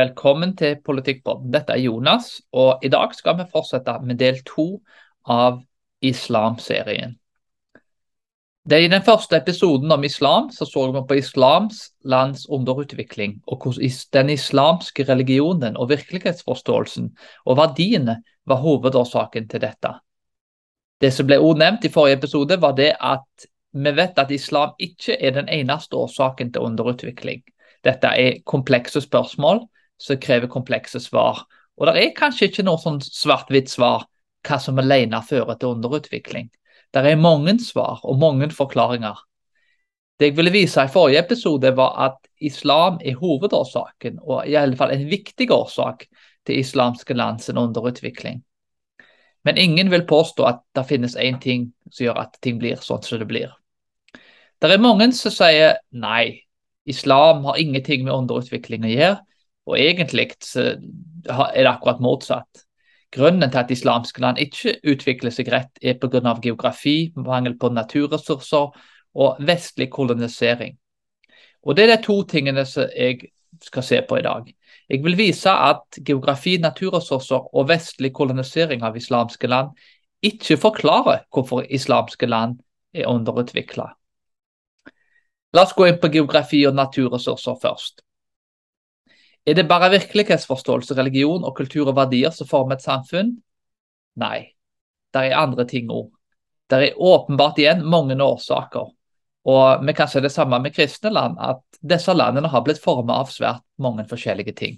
Velkommen til Politikkpodden. Dette er Jonas, og i dag skal vi fortsette med del to av islamserien. Det er I den første episoden om islam så så vi på islams lands underutvikling, og hvordan den islamske religionen og virkelighetsforståelsen og verdiene var hovedårsaken til dette. Det som ble nevnt i forrige episode, var det at vi vet at islam ikke er den eneste årsaken til underutvikling. Dette er komplekse spørsmål som krever komplekse svar. Og det er kanskje ikke noe sånn svart-hvitt svar hva som alene fører til underutvikling. Det er mange svar og mange forklaringer. Det jeg ville vise i forrige episode, var at islam er hovedårsaken, og i alle fall en viktig årsak til islamske lands underutvikling. Men ingen vil påstå at det finnes én ting som gjør at ting blir sånn som det blir. Det er mange som sier nei, islam har ingenting med underutvikling å gjøre. Og egentlig er det akkurat motsatt. Grunnen til at islamske land ikke utvikler seg rett, er pga. geografi, mangel på naturressurser og vestlig kolonisering. Og Det er de to tingene som jeg skal se på i dag. Jeg vil vise at geografi, naturressurser og vestlig kolonisering av islamske land ikke forklarer hvorfor islamske land er underutvikla. La oss gå inn på geografi og naturressurser først. Er det bare virkelighetsforståelse, religion og kultur og verdier som former et samfunn? Nei, det er andre ting òg. Det er åpenbart igjen mange årsaker. Og vi kan se det samme med kristne land, at disse landene har blitt formet av svært mange forskjellige ting.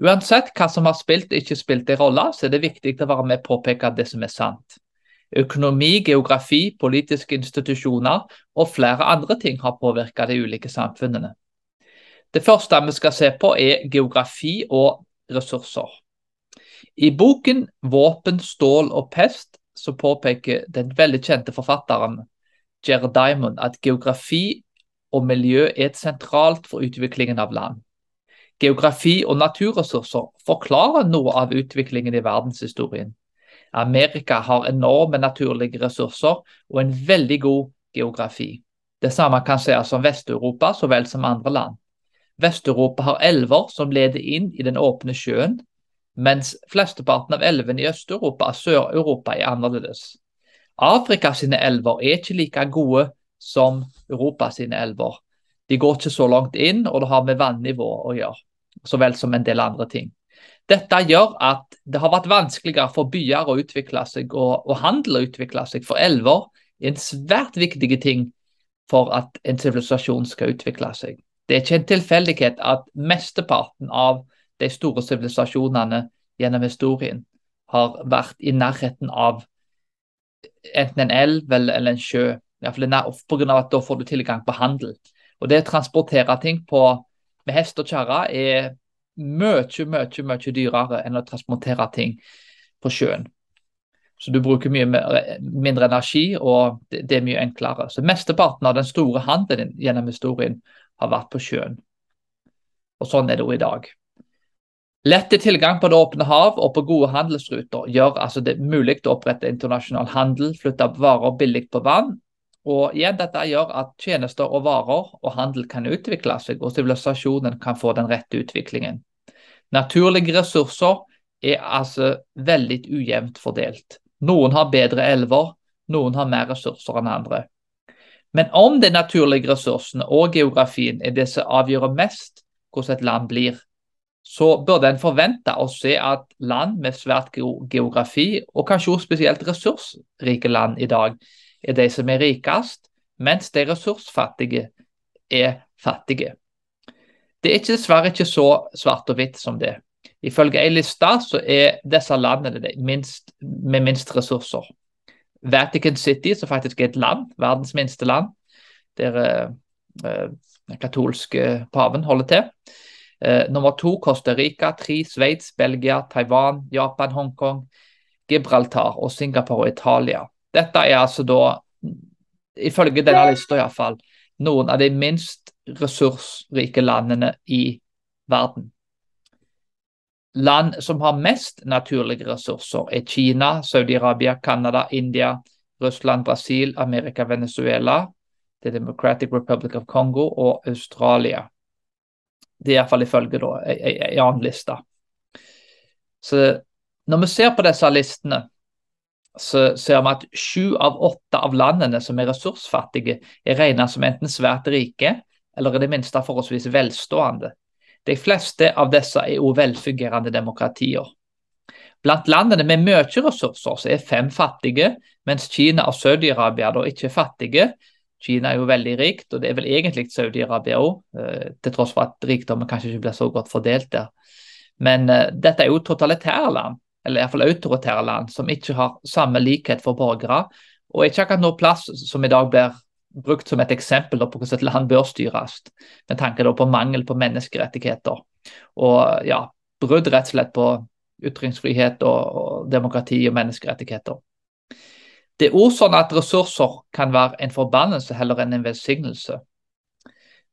Uansett hva som har spilt og ikke spilt en rolle, så er det viktig å være med på å påpeke det som er sant. Økonomi, geografi, politiske institusjoner og flere andre ting har påvirket de ulike samfunnene. Det første vi skal se på, er geografi og ressurser. I boken 'Våpen, stål og pest' så påpeker den veldig kjente forfatteren Jared Diamond at geografi og miljø er et sentralt for utviklingen av land. Geografi og naturressurser forklarer noe av utviklingen i verdenshistorien. Amerika har enorme naturlige ressurser og en veldig god geografi. Det samme kan sies om Vest-Europa så vel som andre land. Vest-Europa har elver som leder inn i den åpne sjøen, mens flesteparten av elvene i Øst-Europa og Sør-Europa er annerledes. Afrika sine elver er ikke like gode som Europa sine elver. De går ikke så langt inn, og det har med vannivå å gjøre, så vel som en del andre ting. Dette gjør at det har vært vanskeligere for byer å utvikle seg, og, og handel å utvikle seg, for elver er en svært viktig ting for at en sivilisasjon skal utvikle seg. Det er ikke en tilfeldighet at mesteparten av de store sivilisasjonene gjennom historien har vært i nærheten av enten en elv eller en sjø. Pga. at da får du tilgang på handel. Og Det å transportere ting på, med hest og kjerre er mye, mye, mye dyrere enn å transportere ting på sjøen. Så du bruker mye mindre energi, og det, er mye enklere. Så Mesteparten av den store handelen gjennom historien har vært på sjøen. Og sånn er det jo i dag. Lette tilgang på det åpne hav og på gode handelsruter gjør altså det mulig å opprette internasjonal handel, flytte varer billig på vann. Og igjen, Dette gjør at tjenester og varer og handel kan utvikle seg, og sivilisasjonen kan få den rette utviklingen. Naturlige ressurser er altså veldig ujevnt fordelt. Noen har bedre elver, noen har mer ressurser enn andre. Men om de naturlige ressursene og geografien er det som avgjør mest hvordan et land blir, så burde en forvente å se at land med svært god geografi, og kanskje også spesielt ressursrike land i dag, er de som er rikest, mens de ressursfattige er fattige. Det er dessverre ikke så svart og hvitt som det. Ifølge ei liste så er disse landene de minst, med minst ressurser. Vatican City, som faktisk er et land, verdens minste land, der eh, den katolske paven holder til. Eh, nummer to Costa Rica, tre Sveits, Belgia, Taiwan, Japan, Hongkong, Gibraltar og Singapore og Italia. Dette er altså da, ifølge denne lista iallfall, noen av de minst ressursrike landene i verden. Land som har mest naturlige ressurser, er Kina, Saudi-Arabia, Canada, India, Russland, Brasil, Amerika, Venezuela, The Democratic Republic of Congo og Australia. Det er iallfall ifølge da, en annen liste. Så når vi ser på disse listene, så ser vi at sju av åtte av landene som er ressursfattige, er regnet som enten svært rike eller i det minste forholdsvis velstående. De fleste av disse er også velfungerende demokratier. Blant landene med mye ressurser så er fem fattige, mens Kina og Saudi-Arabia da ikke er fattige. Kina er jo veldig rikt, og det er vel egentlig Saudi-Arabia òg, eh, til tross for at rikdommen kanskje ikke blir så godt fordelt der. Men uh, dette er jo totalitære land, eller iallfall autoritære land, som ikke har samme likhet for borgere, og ikke akkurat noe plass som i dag blir brukt som et eksempel på hvordan et land bør styres, med tanke på mangel på menneskerettigheter. Og ja, brudd rett og slett på ytringsfrihet og, demokrati og menneskerettigheter. Det er òg sånn at ressurser kan være en forbannelse heller enn en velsignelse.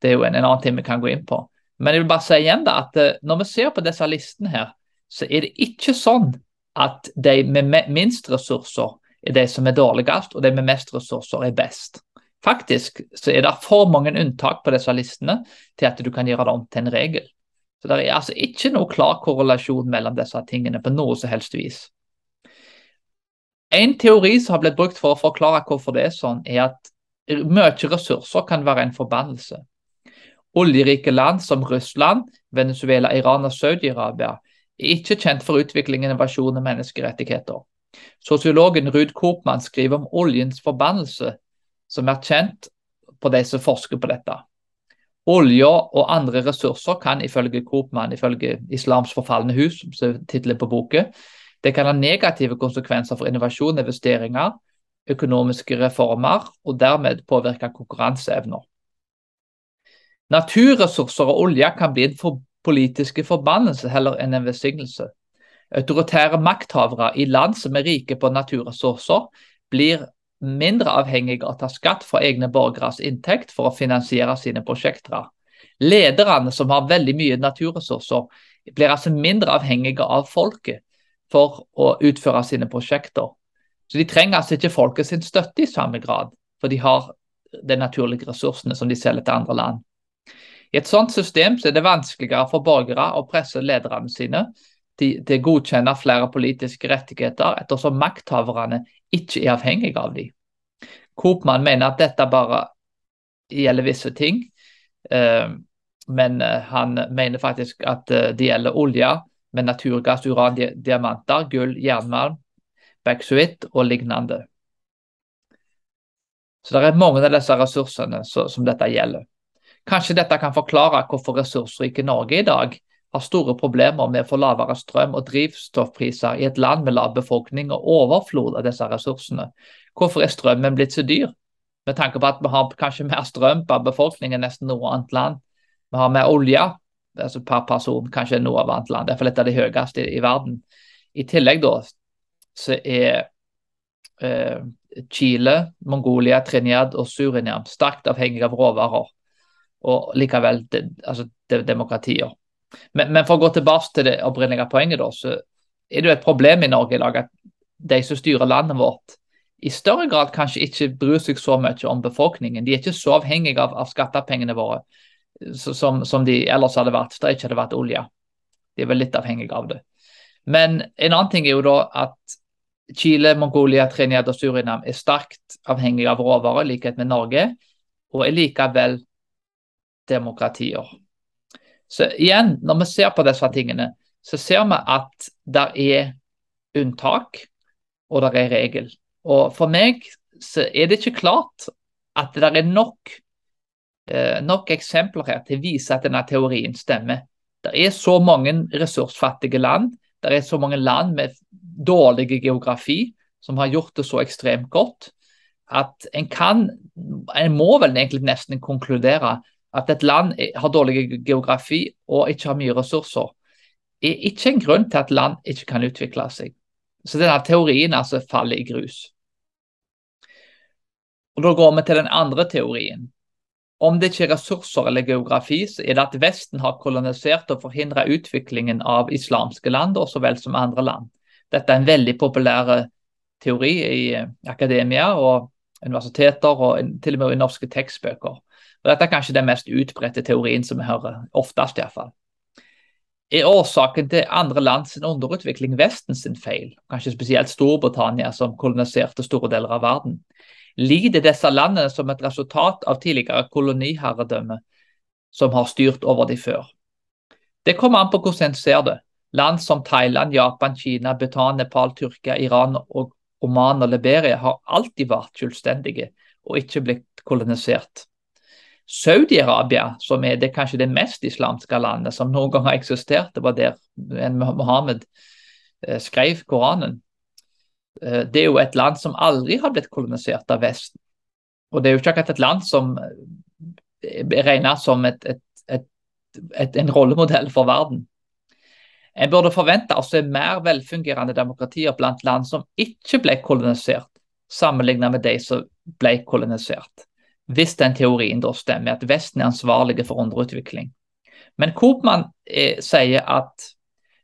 Det er jo en, en, annen ting vi kan gå inn på. Men jeg vil bare si igjen da, at eh, når vi ser på disse listene her, så er det ikke sånn at de med minst ressurser er de som er dårligst, og de med mest ressurser er best. Faktisk så er det for mange unntak på disse listene til at du kan gjøre det om til en regel. Så Det er altså ikke noe klar korrelasjon mellom disse tingene på noe som helst vis. En teori som har blitt brukt for å forklare hvorfor det er sånn, er at mye ressurser kan være en forbannelse. Oljerike land som Russland, Venezuela, Iran og Saudi-Arabia er ikke kjent for utvikling, innovasjon og menneskerettigheter. Sosiologen Ruud Koopmann skriver om oljens forbannelse, som er kjent på de som forsker på dette. Olje og andre ressurser kan ifølge Koopmann, ifølge Islams forfalne hus, som er tittelen på boken, det kan ha negative konsekvenser for innovasjon, investeringer, økonomiske reformer og dermed påvirke konkurranseevner. Naturressurser og olje kan bli en for politiske forbannelse heller enn en velsignelse. Autoritære makthavere i land som er rike på naturressurser, blir mindre avhengig av å ta skatt fra egne borgeres inntekt for å finansiere sine prosjekter. Lederne som har veldig mye naturressurser, blir altså mindre avhengige av folket for å utføre sine prosjekter. Så De trenger altså ikke folket sin støtte i samme grad, for de har de naturlige ressursene som de selger til andre land. I et sånt system så er det vanskeligere for borgere å presse lederne sine til, å godkjenne flere politiske rettigheter, ettersom makthaverne ikke er avhengige av dem. Kopmann mener at dette bare gjelder visse ting, eh, men eh, han mener faktisk at eh, det gjelder olje med naturgass, uran, diamanter, gull, jernmalm, backsuit og lignende. Så det er mange av disse ressursene som dette gjelder. Kanskje dette kan forklare hvorfor ressursrike Norge i dag har store problemer med å få lavere strøm- og drivstoffpriser i et land med lav befolkning og overflod av disse ressursene. Hvorfor er strømmen blitt så dyr? Med tanke på at vi har kanskje mer strøm per befolkning enn nesten noe annet land. Vi har mer olje altså per person kanskje enn noe annet land. Det er for litt av de høyeste i, i, verden. I tillegg da, så er eh, Chile, Mongolia, Trinidad og Surinam sterkt avhengige av råvarer. Og likevel de, altså, de, demokratier. Men, men, for å gå tilbake til det opprinnelige poenget, da, så er det jo et problem i Norge i dag at de som styrer landet vårt, i større grad kanskje ikke bryr seg så mye om befolkningen. De er ikke så avhengige av, av skattepengene våre som, som, de ellers hadde vært hvis det ikke hadde vært olje. De er vel litt avhengige av det. Men en annen ting er jo da at Chile, Mongolia, Trinidad og Surinam er sterkt avhengige av råvarer, i likhet med Norge, og er likevel demokratier. Så igjen, når vi ser på disse tingene, så ser vi at det er unntak, og det er regel. Og for meg så er det ikke klart at det er nok, eh, nok eksempler her til å vise at denne teorien stemmer. Det er så mange ressursfattige land, det er så mange land med dårlig geografi som har gjort det så ekstremt godt, at en kan En må vel egentlig nesten konkludere at et land har dårlig geografi og ikke har mye ressurser, er ikke en grunn til at land ikke kan utvikle seg. Så denne teorien altså faller i grus. Og Da går vi til den andre teorien. Om det ikke er ressurser eller geografi, så er det at Vesten har kolonisert og forhindret utviklingen av islamske land, så vel som andre land. Dette er en veldig populær teori i akademia og universiteter, og til og med i norske tekstbøker Og Dette er kanskje den mest utbredte teorien som vi hører oftest. I hvert fall. Er årsaken til andre lands underutvikling Vesten sin feil, kanskje spesielt Storbritannia, som koloniserte store deler av verden? Lider disse landene som et resultat av tidligere koloniherredømme som har styrt over de før? Det kommer an på hvordan en ser det. Land som Thailand, Japan, Kina, Bhutan, Nepal, Tyrkia, Iran og Oman og Liberia har alltid vært selvstendige og ikke blitt kolonisert. Saudi-Arabia, som er det kanskje det mest islamske landet som noen gang har eksistert, det var der Mohammed eh, skrev Koranen. Eh, det er jo et land som aldri har blitt kolonisert av Vesten. Og det er jo ikke akkurat et land som er eh, regnet som et, et, et, en rollemodell for verden. En burde forvente altså mer velfungerende demokratier blant land som ikke ble kolonisert, sammenlignet med de som ble kolonisert hvis den teorien da stemmer, at Vesten er ansvarlige for underutvikling. Men Koopmann eh, sier at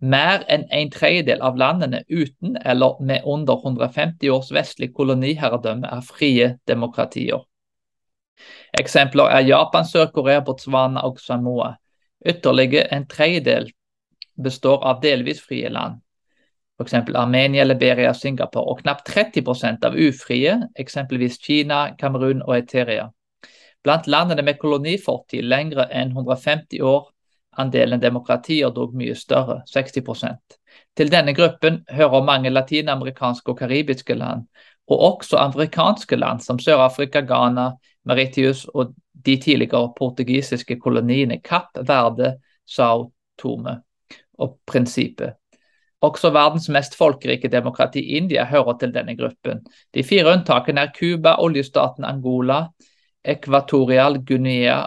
mer enn en tredjedel av landene uten eller med under 150 års vestlig koloniherredømme er frie demokratier. Eksempler er Japan, Sør-Korea, Botswana og Samoa. Ytterligere en tredjedel består av delvis frie land f.eks. Armenia, Liberia Singapore, og knapt 30% av ufrie, eksempelvis Kina, Kamerun og Eteria. Blant landene med kolonifortid lengre enn 150 år, andelen demokratier dog mye større, 60% Til denne gruppen hører mange latinamerikanske og karibiske land, og også amerikanske land som Sør-Afrika, Ghana, Maritius og de tidligere portugisiske koloniene Kapp, Verde, Sao Tome og Prinsippet. Også verdens mest folkerike demokrati, India, hører til denne gruppen. De fire unntakene er Cuba, oljestaten Angola, Ekvatorial Guinea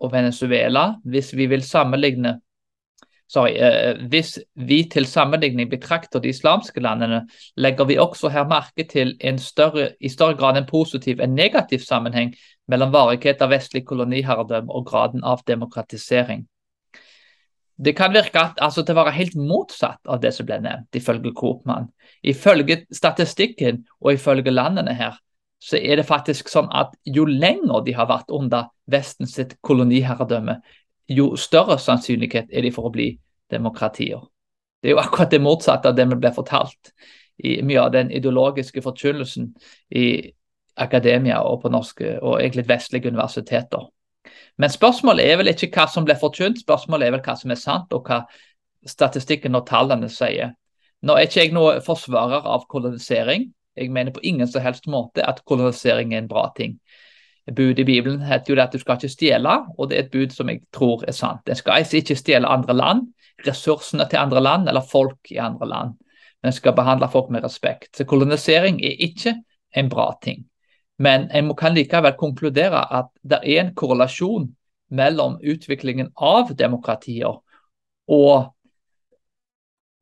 og Venezuela. Hvis vi vil sammenligne Sorry, eh, hvis vi til sammenligning betrakter de islamske landene, legger vi også her merke til en større, i større grad en positiv enn negativ sammenheng mellom varighet av vestlig koloniherredømme og graden av demokratisering. Det kan virke at, altså, til å helt motsatt av det som ble nevnt, ifølge Coopmann. Ifølge statistikken og ifølge landene her, så er det faktisk sånn at jo lenger de har vært under Vestens koloniherredømme, jo større sannsynlighet er de for å bli demokratier. Det er jo akkurat det motsatte av det vi ble fortalt i mye av den ideologiske forkynnelsen i akademia og på norske og egentlig vestlige universiteter. Men spørsmålet er vel ikke hva som ble forkynt, spørsmålet er vel hva som er sant, og hva statistikken og tallene sier. Nå er ikke jeg noen forsvarer av kolonisering. Jeg mener på ingen som helst måte at kolonisering er en bra ting. Budet i Bibelen heter jo at du skal ikke stjele, og det er et bud som jeg tror er sant. En skal altså ikke stjele andre land, ressursene til andre land eller folk i andre land. Men en skal behandle folk med respekt. Så kolonisering er ikke en bra ting. Men en kan likevel konkludere at det er en korrelasjon mellom utviklingen av demokratier og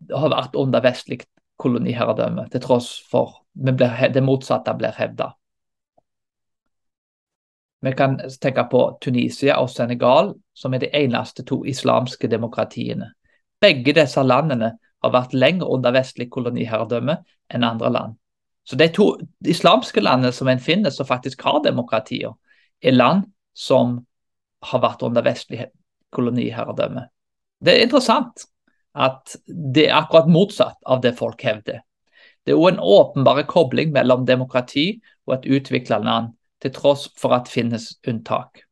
det har vært under vestlig koloniherredømme, til tross for det motsatte blir hevda. Vi kan tenke på Tunisia og Senegal, som er de eneste to islamske demokratiene. Begge disse landene har vært lenger under vestlig koloniherredømme enn andre land. Så de to islamske landene som en finner som faktisk har demokratier, er land som har vært under vestlig koloniherredømme. Det er interessant at det er akkurat motsatt av det folk hevder. Det er òg en åpenbar kobling mellom demokrati og et utvikla land, til tross for at det finnes unntak.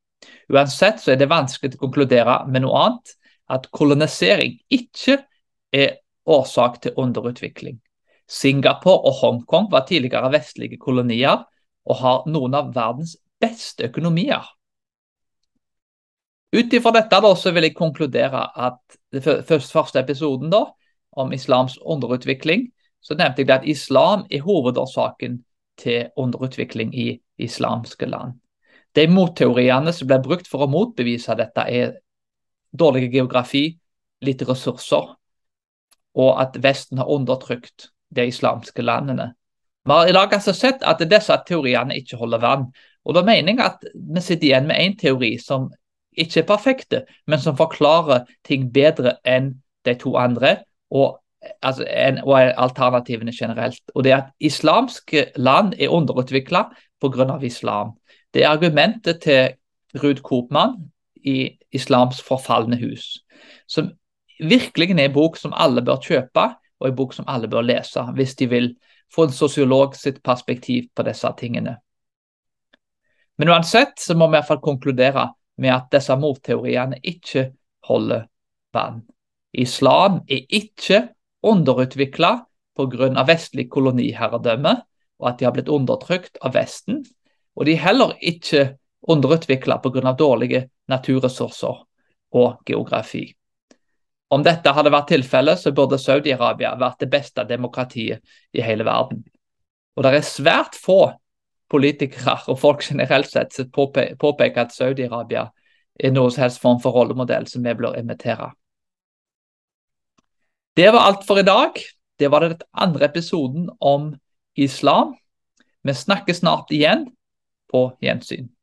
Uansett så er det vanskelig å konkludere med noe annet, at kolonisering ikke er årsak til underutvikling. Singapore og Hongkong var tidligere vestlige kolonier og har noen av verdens beste økonomier. Ut ifra dette da, så vil jeg konkludere at den første episoden da, om islams underutvikling, så nevnte jeg at islam er hovedårsaken til underutvikling i islamske land. De motteoriene som ble brukt for å motbevise dette, er dårlig geografi, lite ressurser, og at Vesten har undertrykt de islamske landene. Vi har i dag altså sett at disse teoriene ikke holder vann. Og Da mener jeg at vi sitter igjen med én teori som ikke er perfekte, men som forklarer ting bedre enn de to andre, og, altså, en, og alternativene generelt. Og det er at islamske land er underutvikla pga. islam. Det er argumentet til Ruud Koopmann i 'Islams forfalne hus', som virkelig er en bok som alle bør kjøpe, og en bok som alle bør lese hvis de vil få en sosiolog sitt perspektiv på disse tingene. Men uansett så må vi i hvert fall konkludere med at disse motteoriene ikke holder vann. Islam er ikke underutvikla pga. vestlig koloniherredømme, og at de har blitt undertrykt av Vesten. Og de er heller ikke underutvikla pga. dårlige naturressurser og geografi. Om dette hadde vært tilfellet, så burde Saudi-Arabia vært det beste demokratiet i hele verden. Og det er svært få politikere og folk generelt sett som påpeker at Saudi-Arabia er noen som helst form for rollemodell som vi bør imitere. Det var alt for i dag. Det var den andre episoden om islam. Vi snakkes snart igjen. På gjensyn.